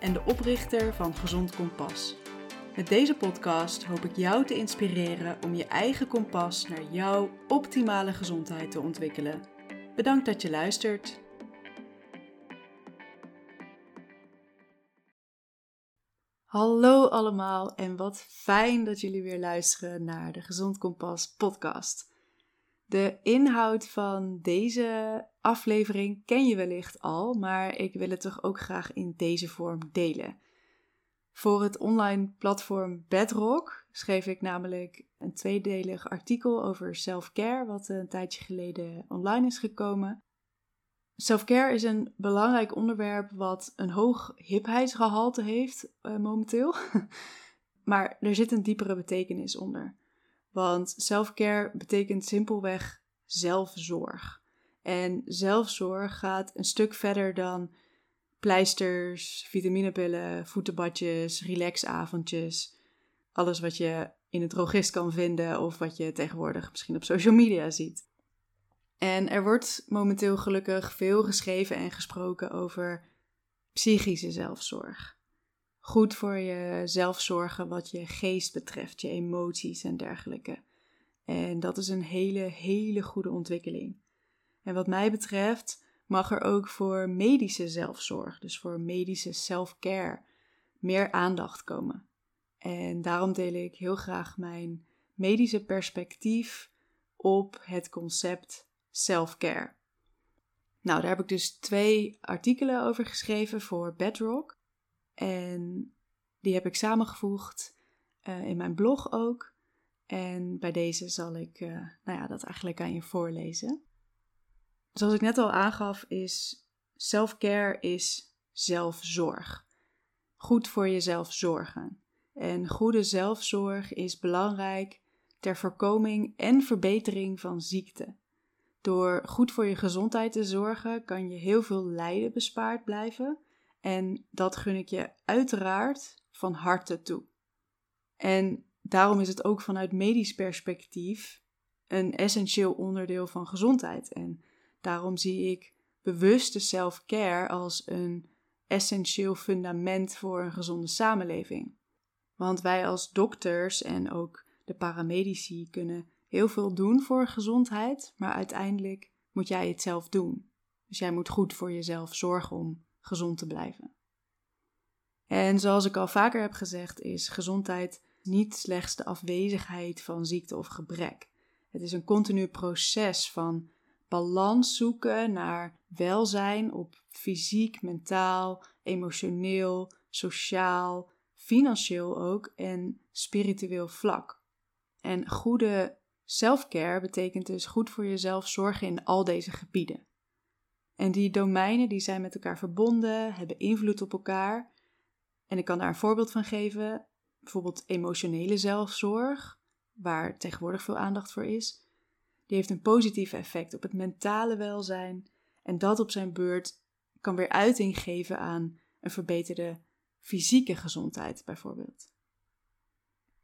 en de oprichter van Gezond Kompas. Met deze podcast hoop ik jou te inspireren om je eigen kompas naar jouw optimale gezondheid te ontwikkelen. Bedankt dat je luistert. Hallo allemaal en wat fijn dat jullie weer luisteren naar de Gezond Kompas podcast. De inhoud van deze aflevering ken je wellicht al, maar ik wil het toch ook graag in deze vorm delen. Voor het online platform Bedrock schreef ik namelijk een tweedelig artikel over self-care, wat een tijdje geleden online is gekomen. Self-care is een belangrijk onderwerp wat een hoog hipheidsgehalte heeft uh, momenteel. maar er zit een diepere betekenis onder. Want self-care betekent simpelweg zelfzorg. En zelfzorg gaat een stuk verder dan pleisters, vitaminepillen, voetenbadjes, relaxavondjes. Alles wat je in het drogist kan vinden of wat je tegenwoordig misschien op social media ziet. En er wordt momenteel gelukkig veel geschreven en gesproken over psychische zelfzorg. Goed voor jezelf zorgen wat je geest betreft, je emoties en dergelijke. En dat is een hele, hele goede ontwikkeling. En wat mij betreft mag er ook voor medische zelfzorg, dus voor medische self-care, meer aandacht komen. En daarom deel ik heel graag mijn medische perspectief op het concept self-care. Nou, daar heb ik dus twee artikelen over geschreven voor Bedrock. En die heb ik samengevoegd uh, in mijn blog ook. En bij deze zal ik uh, nou ja, dat eigenlijk aan je voorlezen. Zoals ik net al aangaf, is self-care is zelfzorg. Goed voor jezelf zorgen. En goede zelfzorg is belangrijk ter voorkoming en verbetering van ziekte. Door goed voor je gezondheid te zorgen, kan je heel veel lijden bespaard blijven. En dat gun ik je uiteraard van harte toe. En daarom is het ook vanuit medisch perspectief een essentieel onderdeel van gezondheid. En Daarom zie ik bewuste self-care als een essentieel fundament voor een gezonde samenleving. Want wij als dokters en ook de paramedici kunnen heel veel doen voor gezondheid, maar uiteindelijk moet jij het zelf doen. Dus jij moet goed voor jezelf zorgen om gezond te blijven. En zoals ik al vaker heb gezegd, is gezondheid niet slechts de afwezigheid van ziekte of gebrek. Het is een continu proces van balans zoeken naar welzijn op fysiek, mentaal, emotioneel, sociaal, financieel ook en spiritueel vlak. En goede selfcare betekent dus goed voor jezelf zorgen in al deze gebieden. En die domeinen die zijn met elkaar verbonden, hebben invloed op elkaar. En ik kan daar een voorbeeld van geven. Bijvoorbeeld emotionele zelfzorg, waar tegenwoordig veel aandacht voor is die heeft een positief effect op het mentale welzijn en dat op zijn beurt kan weer uiting geven aan een verbeterde fysieke gezondheid bijvoorbeeld.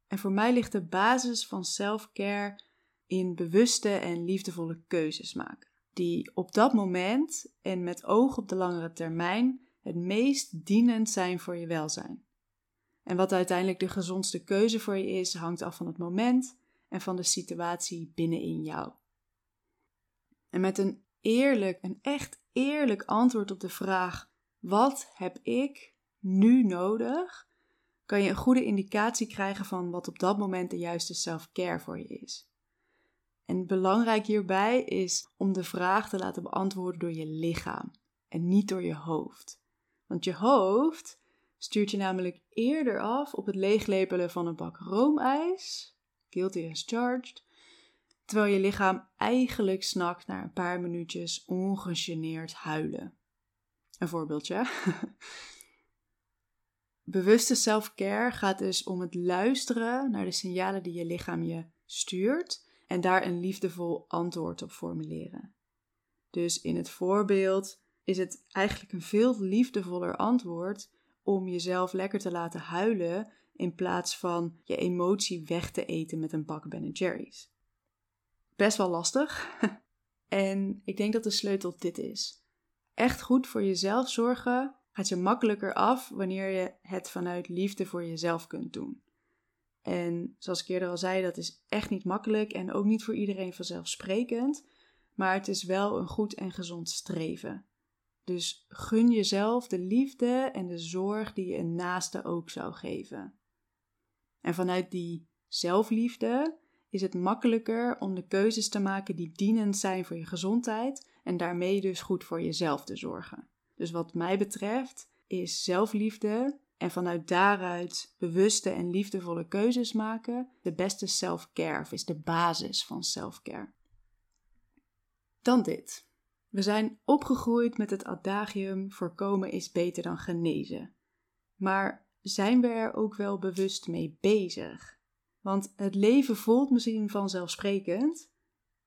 En voor mij ligt de basis van self-care in bewuste en liefdevolle keuzes maken, die op dat moment en met oog op de langere termijn het meest dienend zijn voor je welzijn. En wat uiteindelijk de gezondste keuze voor je is, hangt af van het moment en van de situatie binnenin jou. En met een eerlijk, een echt eerlijk antwoord op de vraag: wat heb ik nu nodig? Kan je een goede indicatie krijgen van wat op dat moment de juiste self-care voor je is. En belangrijk hierbij is om de vraag te laten beantwoorden door je lichaam en niet door je hoofd. Want je hoofd stuurt je namelijk eerder af op het leeglepelen van een bak roomijs, guilty as charged, terwijl je lichaam eigenlijk snakt naar een paar minuutjes ongegeneerd huilen. Een voorbeeldje. Bewuste self-care gaat dus om het luisteren naar de signalen die je lichaam je stuurt en daar een liefdevol antwoord op formuleren. Dus in het voorbeeld is het eigenlijk een veel liefdevoller antwoord om jezelf lekker te laten huilen in plaats van je emotie weg te eten met een bak Ben Jerry's. Best wel lastig. en ik denk dat de sleutel dit is. Echt goed voor jezelf zorgen gaat je makkelijker af wanneer je het vanuit liefde voor jezelf kunt doen. En zoals ik eerder al zei, dat is echt niet makkelijk en ook niet voor iedereen vanzelfsprekend, maar het is wel een goed en gezond streven. Dus gun jezelf de liefde en de zorg die je een naaste ook zou geven. En vanuit die zelfliefde is het makkelijker om de keuzes te maken die dienend zijn voor je gezondheid en daarmee dus goed voor jezelf te zorgen. Dus wat mij betreft is zelfliefde en vanuit daaruit bewuste en liefdevolle keuzes maken de beste self-care is de basis van self-care. Dan dit. We zijn opgegroeid met het adagium voorkomen is beter dan genezen. Maar zijn we er ook wel bewust mee bezig? Want het leven voelt misschien vanzelfsprekend,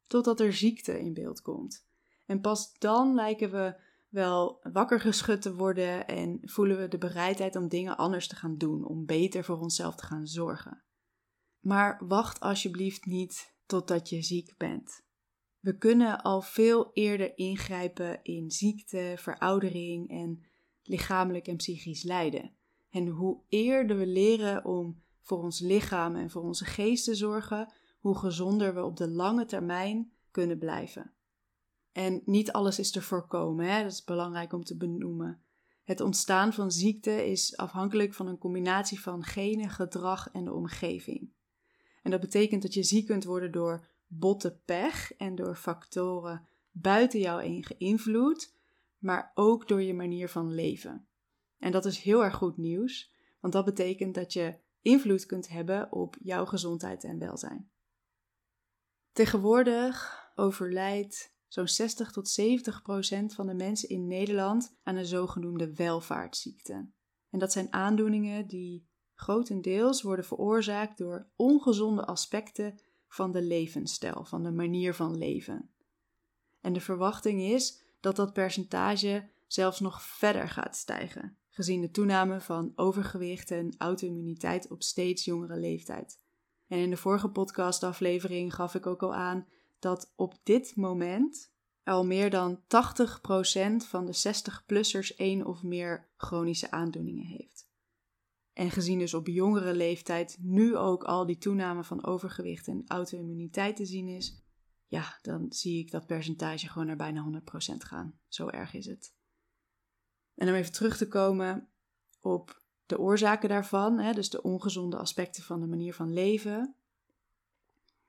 totdat er ziekte in beeld komt. En pas dan lijken we wel wakker geschud te worden en voelen we de bereidheid om dingen anders te gaan doen, om beter voor onszelf te gaan zorgen. Maar wacht alsjeblieft niet totdat je ziek bent. We kunnen al veel eerder ingrijpen in ziekte, veroudering en lichamelijk en psychisch lijden. En hoe eerder we leren om voor ons lichaam en voor onze geest te zorgen, hoe gezonder we op de lange termijn kunnen blijven. En niet alles is te voorkomen, hè? dat is belangrijk om te benoemen. Het ontstaan van ziekte is afhankelijk van een combinatie van genen, gedrag en de omgeving. En dat betekent dat je ziek kunt worden door botte pech en door factoren buiten jouw invloed, maar ook door je manier van leven. En dat is heel erg goed nieuws, want dat betekent dat je invloed kunt hebben op jouw gezondheid en welzijn. Tegenwoordig overlijdt zo'n 60 tot 70 procent van de mensen in Nederland aan een zogenoemde welvaartsziekte. En dat zijn aandoeningen die grotendeels worden veroorzaakt door ongezonde aspecten van de levensstijl, van de manier van leven. En de verwachting is dat dat percentage zelfs nog verder gaat stijgen, gezien de toename van overgewicht en auto-immuniteit op steeds jongere leeftijd. En in de vorige podcastaflevering gaf ik ook al aan dat op dit moment al meer dan 80% van de 60-plussers één of meer chronische aandoeningen heeft. En gezien dus op jongere leeftijd nu ook al die toename van overgewicht en auto-immuniteit te zien is, ja, dan zie ik dat percentage gewoon naar bijna 100% gaan. Zo erg is het. En om even terug te komen op de oorzaken daarvan, hè, dus de ongezonde aspecten van de manier van leven.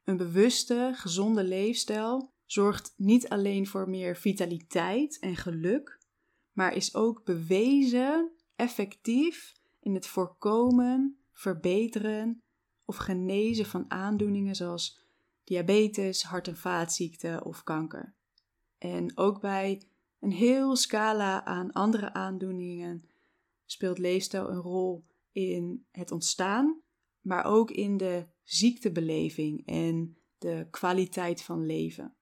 Een bewuste, gezonde leefstijl zorgt niet alleen voor meer vitaliteit en geluk, maar is ook bewezen effectief in het voorkomen, verbeteren of genezen van aandoeningen zoals diabetes, hart- en vaatziekten of kanker. En ook bij een heel scala aan andere aandoeningen speelt leefstijl een rol in het ontstaan, maar ook in de ziektebeleving en de kwaliteit van leven.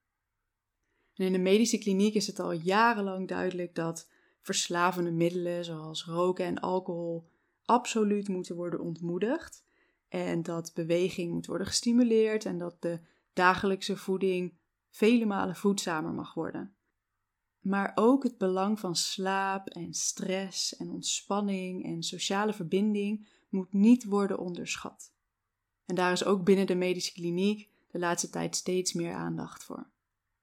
En in de medische kliniek is het al jarenlang duidelijk dat verslavende middelen zoals roken en alcohol absoluut moeten worden ontmoedigd. En dat beweging moet worden gestimuleerd en dat de dagelijkse voeding vele malen voedzamer mag worden. Maar ook het belang van slaap en stress en ontspanning en sociale verbinding moet niet worden onderschat. En daar is ook binnen de medische kliniek de laatste tijd steeds meer aandacht voor.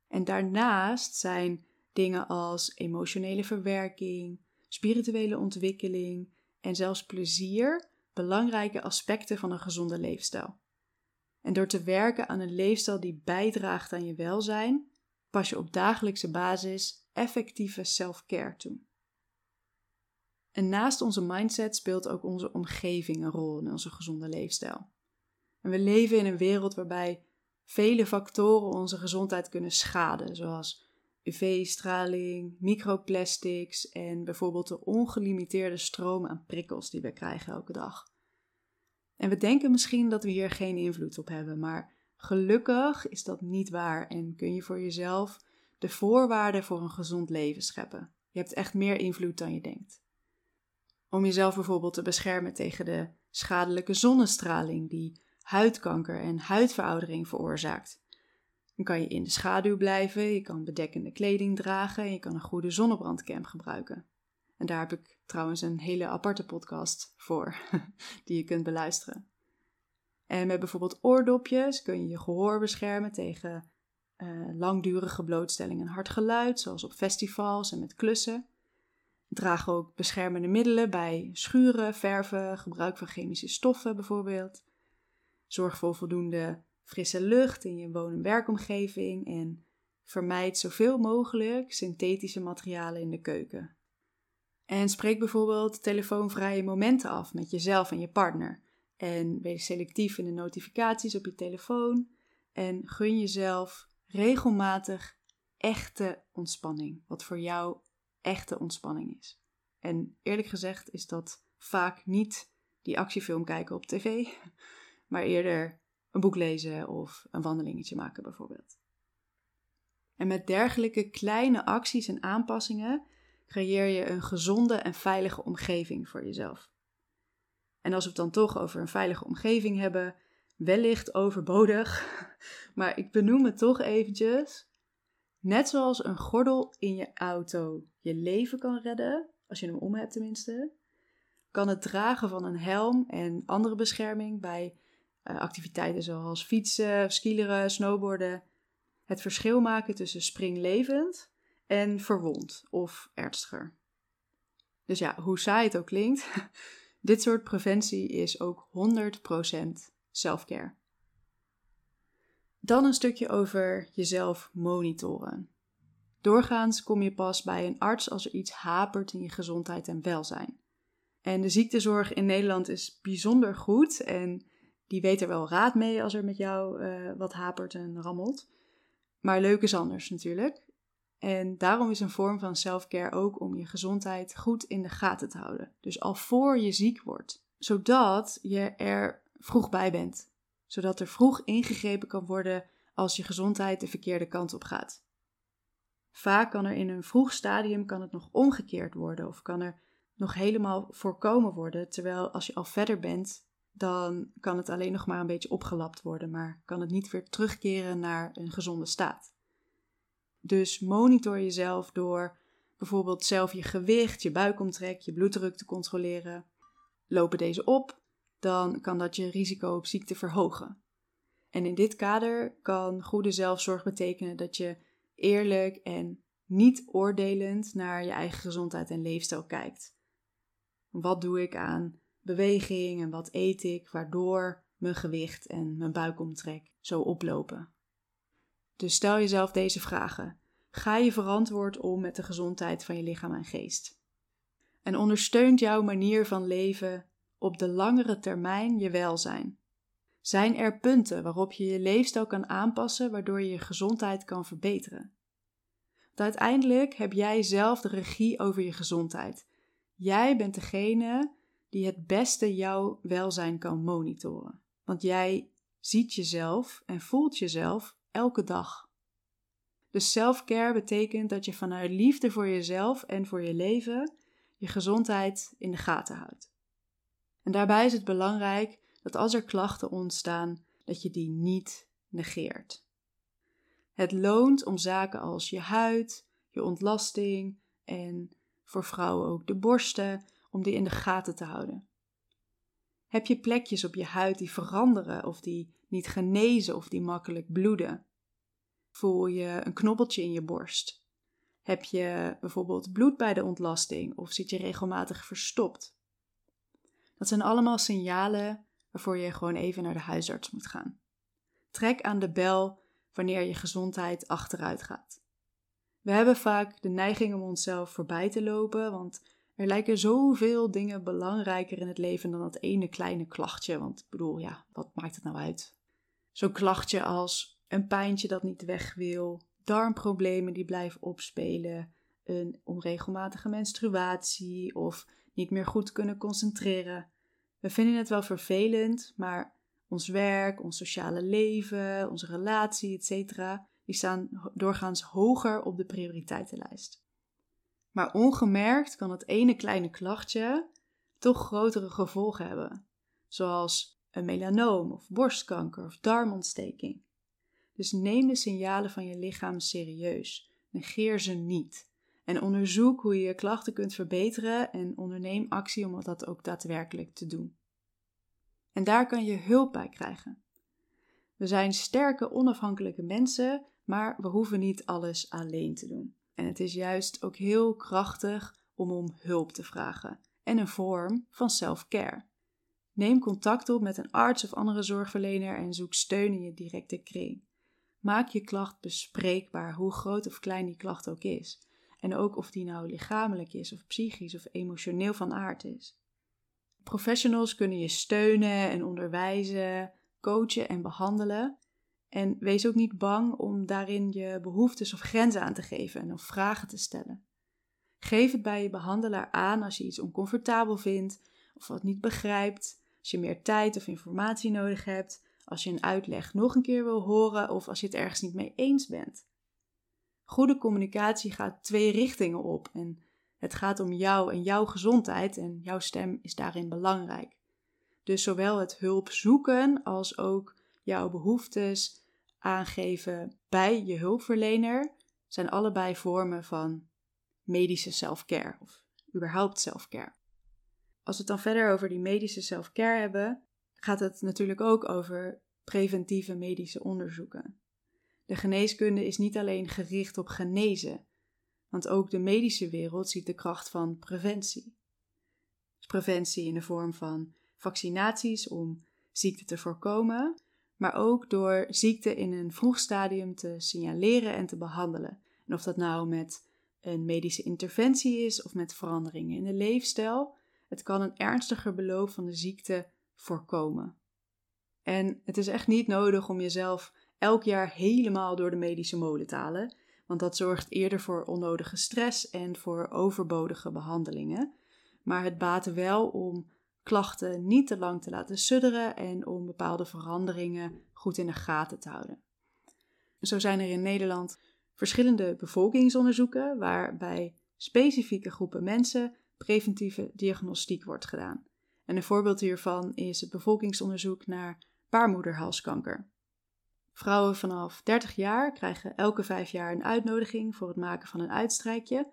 En daarnaast zijn dingen als emotionele verwerking, spirituele ontwikkeling en zelfs plezier belangrijke aspecten van een gezonde leefstijl. En door te werken aan een leefstijl die bijdraagt aan je welzijn, pas je op dagelijkse basis effectieve self-care toe. En naast onze mindset speelt ook onze omgeving een rol in onze gezonde leefstijl. En we leven in een wereld waarbij vele factoren onze gezondheid kunnen schaden, zoals UV-straling, microplastics en bijvoorbeeld de ongelimiteerde stroom aan prikkels die we krijgen elke dag. En we denken misschien dat we hier geen invloed op hebben, maar gelukkig is dat niet waar en kun je voor jezelf de voorwaarden voor een gezond leven scheppen. Je hebt echt meer invloed dan je denkt. Om jezelf bijvoorbeeld te beschermen tegen de schadelijke zonnestraling die huidkanker en huidveroudering veroorzaakt. Dan kan je in de schaduw blijven, je kan bedekkende kleding dragen en je kan een goede zonnebrandcrème gebruiken. En daar heb ik trouwens een hele aparte podcast voor, die je kunt beluisteren. En met bijvoorbeeld oordopjes kun je je gehoor beschermen tegen uh, langdurige blootstelling en hard geluid, zoals op festivals en met klussen. Draag ook beschermende middelen bij schuren, verven, gebruik van chemische stoffen bijvoorbeeld. Zorg voor voldoende frisse lucht in je woon- en werkomgeving en vermijd zoveel mogelijk synthetische materialen in de keuken. En spreek bijvoorbeeld telefoonvrije momenten af met jezelf en je partner. En wees selectief in de notificaties op je telefoon. En gun jezelf regelmatig echte ontspanning. Wat voor jou echte ontspanning is. En eerlijk gezegd is dat vaak niet die actiefilm kijken op tv, maar eerder een boek lezen of een wandelingetje maken bijvoorbeeld. En met dergelijke kleine acties en aanpassingen creëer je een gezonde en veilige omgeving voor jezelf. En als we het dan toch over een veilige omgeving hebben, wellicht overbodig, maar ik benoem het toch eventjes. Net zoals een gordel in je auto je leven kan redden, als je hem om hebt tenminste, kan het dragen van een helm en andere bescherming bij activiteiten zoals fietsen, skileren, snowboarden het verschil maken tussen springlevend en verwond of ernstiger. Dus ja, hoe saai het ook klinkt, dit soort preventie is ook 100% selfcare. Dan een stukje over jezelf monitoren. Doorgaans kom je pas bij een arts als er iets hapert in je gezondheid en welzijn. En de ziektezorg in Nederland is bijzonder goed en die weet er wel raad mee als er met jou uh, wat hapert en rammelt. Maar leuk is anders natuurlijk. En daarom is een vorm van selfcare ook om je gezondheid goed in de gaten te houden. Dus al voor je ziek wordt, zodat je er vroeg bij bent. Zodat er vroeg ingegrepen kan worden als je gezondheid de verkeerde kant op gaat. Vaak kan er in een vroeg stadium kan het nog omgekeerd worden of kan er nog helemaal voorkomen worden, terwijl als je al verder bent, dan kan het alleen nog maar een beetje opgelapt worden, maar kan het niet weer terugkeren naar een gezonde staat. Dus monitor jezelf door bijvoorbeeld zelf je gewicht, je buikomtrek, je bloeddruk te controleren. Lopen deze op, dan kan dat je risico op ziekte verhogen. En in dit kader kan goede zelfzorg betekenen dat je eerlijk en niet oordelend naar je eigen gezondheid en leefstijl kijkt. Wat doe ik aan beweging en wat eet ik, waardoor mijn gewicht en mijn buikomtrek zo oplopen. Dus stel jezelf deze vragen. Ga je verantwoord om met de gezondheid van je lichaam en geest? En ondersteunt jouw manier van leven op de langere termijn je welzijn? Zijn er punten waarop je je leefstijl kan aanpassen waardoor je je gezondheid kan verbeteren? Uiteindelijk heb jij zelf de regie over je gezondheid. Jij bent degene die het beste jouw welzijn kan monitoren. Want jij ziet jezelf en voelt jezelf elke dag. Dus self-care betekent dat je vanuit liefde voor jezelf en voor je leven je gezondheid in de gaten houdt. En daarbij is het belangrijk dat als er klachten ontstaan, dat je die niet negeert. Het loont om zaken als je huid, je ontlasting en voor vrouwen ook de borsten om die in de gaten te houden? Heb je plekjes op je huid die veranderen of die niet genezen of die makkelijk bloeden? Voel je een knobbeltje in je borst? Heb je bijvoorbeeld bloed bij de ontlasting of zit je regelmatig verstopt? Dat zijn allemaal signalen waarvoor je gewoon even naar de huisarts moet gaan. Trek aan de bel wanneer je gezondheid achteruit gaat. We hebben vaak de neiging om onszelf voorbij te lopen, want er lijken zoveel dingen belangrijker in het leven dan dat ene kleine klachtje. Want ik bedoel, ja, wat maakt het nou uit? Zo'n klachtje als een pijntje dat niet weg wil, darmproblemen die blijven opspelen, een onregelmatige menstruatie of niet meer goed kunnen concentreren. We vinden het wel vervelend, maar ons werk, ons sociale leven, onze relatie, etc., die staan doorgaans hoger op de prioriteitenlijst. Maar ongemerkt kan het ene kleine klachtje toch grotere gevolgen hebben, zoals een melanoom of borstkanker of darmontsteking. Dus neem de signalen van je lichaam serieus. Negeer ze niet. En onderzoek hoe je je klachten kunt verbeteren en onderneem actie om dat ook daadwerkelijk te doen. En daar kan je hulp bij krijgen. We zijn sterke, onafhankelijke mensen, maar we hoeven niet alles alleen te doen. En het is juist ook heel krachtig om om hulp te vragen en een vorm van self-care. Neem contact op met een arts of andere zorgverlener en zoek steun in je directe kring. Maak je klacht bespreekbaar, hoe groot of klein die klacht ook is. En ook of die nou lichamelijk is, of psychisch of emotioneel van aard is. Professionals kunnen je steunen en onderwijzen, coachen en behandelen. En wees ook niet bang om daarin je behoeftes of grenzen aan te geven en of vragen te stellen. Geef het bij je behandelaar aan als je iets oncomfortabel vindt of wat niet begrijpt, als je meer tijd of informatie nodig hebt, als je een uitleg nog een keer wil horen of als je het ergens niet mee eens bent. Goede communicatie gaat twee richtingen op en het gaat om jou en jouw gezondheid en jouw stem is daarin belangrijk. Dus zowel het hulp zoeken als ook jouw behoeftes aangeven bij je hulpverlener zijn allebei vormen van medische self-care of überhaupt self-care. Als we het dan verder over die medische self-care hebben, gaat het natuurlijk ook over preventieve medische onderzoeken. De geneeskunde is niet alleen gericht op genezen, want ook de medische wereld ziet de kracht van preventie. Dus preventie in de vorm van vaccinaties om ziekte te voorkomen, maar ook door ziekte in een vroeg stadium te signaleren en te behandelen. En of dat nou met een medische interventie is of met veranderingen in de leefstijl, het kan een ernstiger beloop van de ziekte voorkomen. En het is echt niet nodig om jezelf elk jaar helemaal door de medische molen te halen, want dat zorgt eerder voor onnodige stress en voor overbodige behandelingen. Maar het baat wel om klachten niet te lang te laten sudderen en om bepaalde veranderingen goed in de gaten te houden. Zo zijn er in Nederland verschillende bevolkingsonderzoeken waarbij specifieke groepen mensen preventieve diagnostiek wordt gedaan. En een voorbeeld hiervan is het bevolkingsonderzoek naar baarmoederhalskanker. Vrouwen vanaf 30 jaar krijgen elke vijf jaar een uitnodiging voor het maken van een uitstrijkje.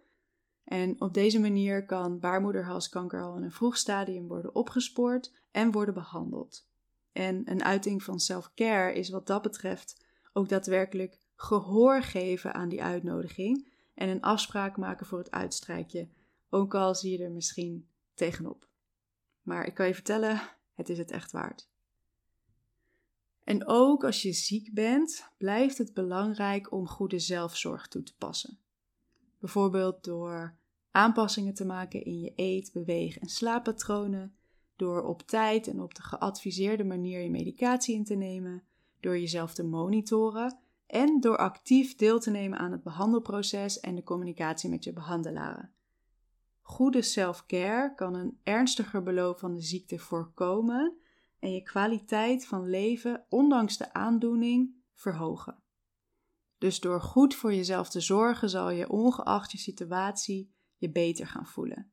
En op deze manier kan baarmoederhalskanker al in een vroeg stadium worden opgespoord en worden behandeld. En een uiting van self-care is wat dat betreft ook daadwerkelijk gehoor geven aan die uitnodiging en een afspraak maken voor het uitstrijkje, ook al zie je er misschien tegenop. Maar ik kan je vertellen, het is het echt waard. En ook als je ziek bent, blijft het belangrijk om goede zelfzorg toe te passen. Bijvoorbeeld door aanpassingen te maken in je eet, beweeg en slaappatronen, door op tijd en op de geadviseerde manier je medicatie in te nemen, door jezelf te monitoren en door actief deel te nemen aan het behandelproces en de communicatie met je behandelaren. Goede self-care kan een ernstiger beloop van de ziekte voorkomen en je kwaliteit van leven, ondanks de aandoening, verhogen. Dus door goed voor jezelf te zorgen, zal je ongeacht je situatie je beter gaan voelen.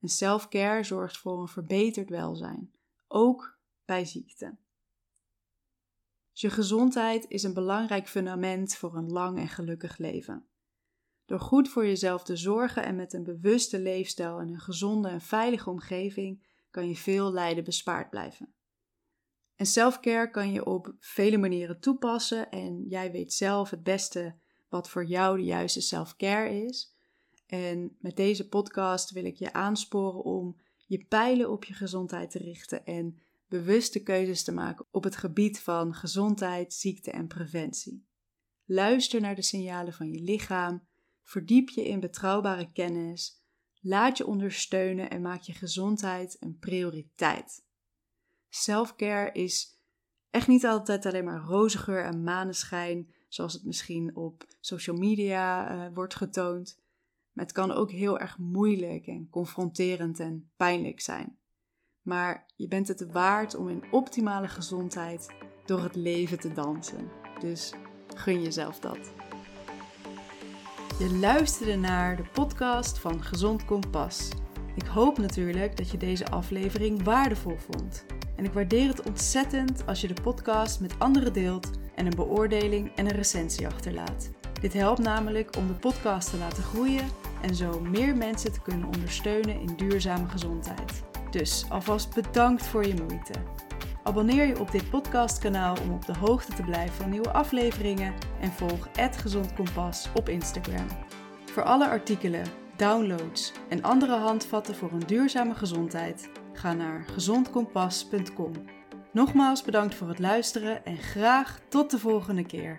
En self-care zorgt voor een verbeterd welzijn, ook bij ziekte. Je gezondheid is een belangrijk fundament voor een lang en gelukkig leven. Door goed voor jezelf te zorgen en met een bewuste leefstijl en een gezonde en veilige omgeving kan je veel lijden bespaard blijven. En selfcare kan je op vele manieren toepassen en jij weet zelf het beste wat voor jou de juiste selfcare is. En met deze podcast wil ik je aansporen om je pijlen op je gezondheid te richten en bewuste keuzes te maken op het gebied van gezondheid, ziekte en preventie. Luister naar de signalen van je lichaam, verdiep je in betrouwbare kennis, laat je ondersteunen en maak je gezondheid een prioriteit. Selfcare is echt niet altijd alleen maar roze geur en maneschijn, zoals het misschien op social media uh, wordt getoond. Maar het kan ook heel erg moeilijk en confronterend en pijnlijk zijn. Maar je bent het waard om in optimale gezondheid door het leven te dansen. Dus gun jezelf dat. Je luisterde naar de podcast van Gezond Kompas. Ik hoop natuurlijk dat je deze aflevering waardevol vond. En ik waardeer het ontzettend als je de podcast met anderen deelt en een beoordeling en een recensie achterlaat. Dit helpt namelijk om de podcast te laten groeien en zo meer mensen te kunnen ondersteunen in duurzame gezondheid. Dus alvast bedankt voor je moeite. Abonneer je op dit podcastkanaal om op de hoogte te blijven van nieuwe afleveringen en volg Gezond Kompas op Instagram. Voor alle artikelen, downloads en andere handvatten voor een duurzame gezondheid, ga naar gezondkompas.com. Nogmaals bedankt voor het luisteren en graag tot de volgende keer.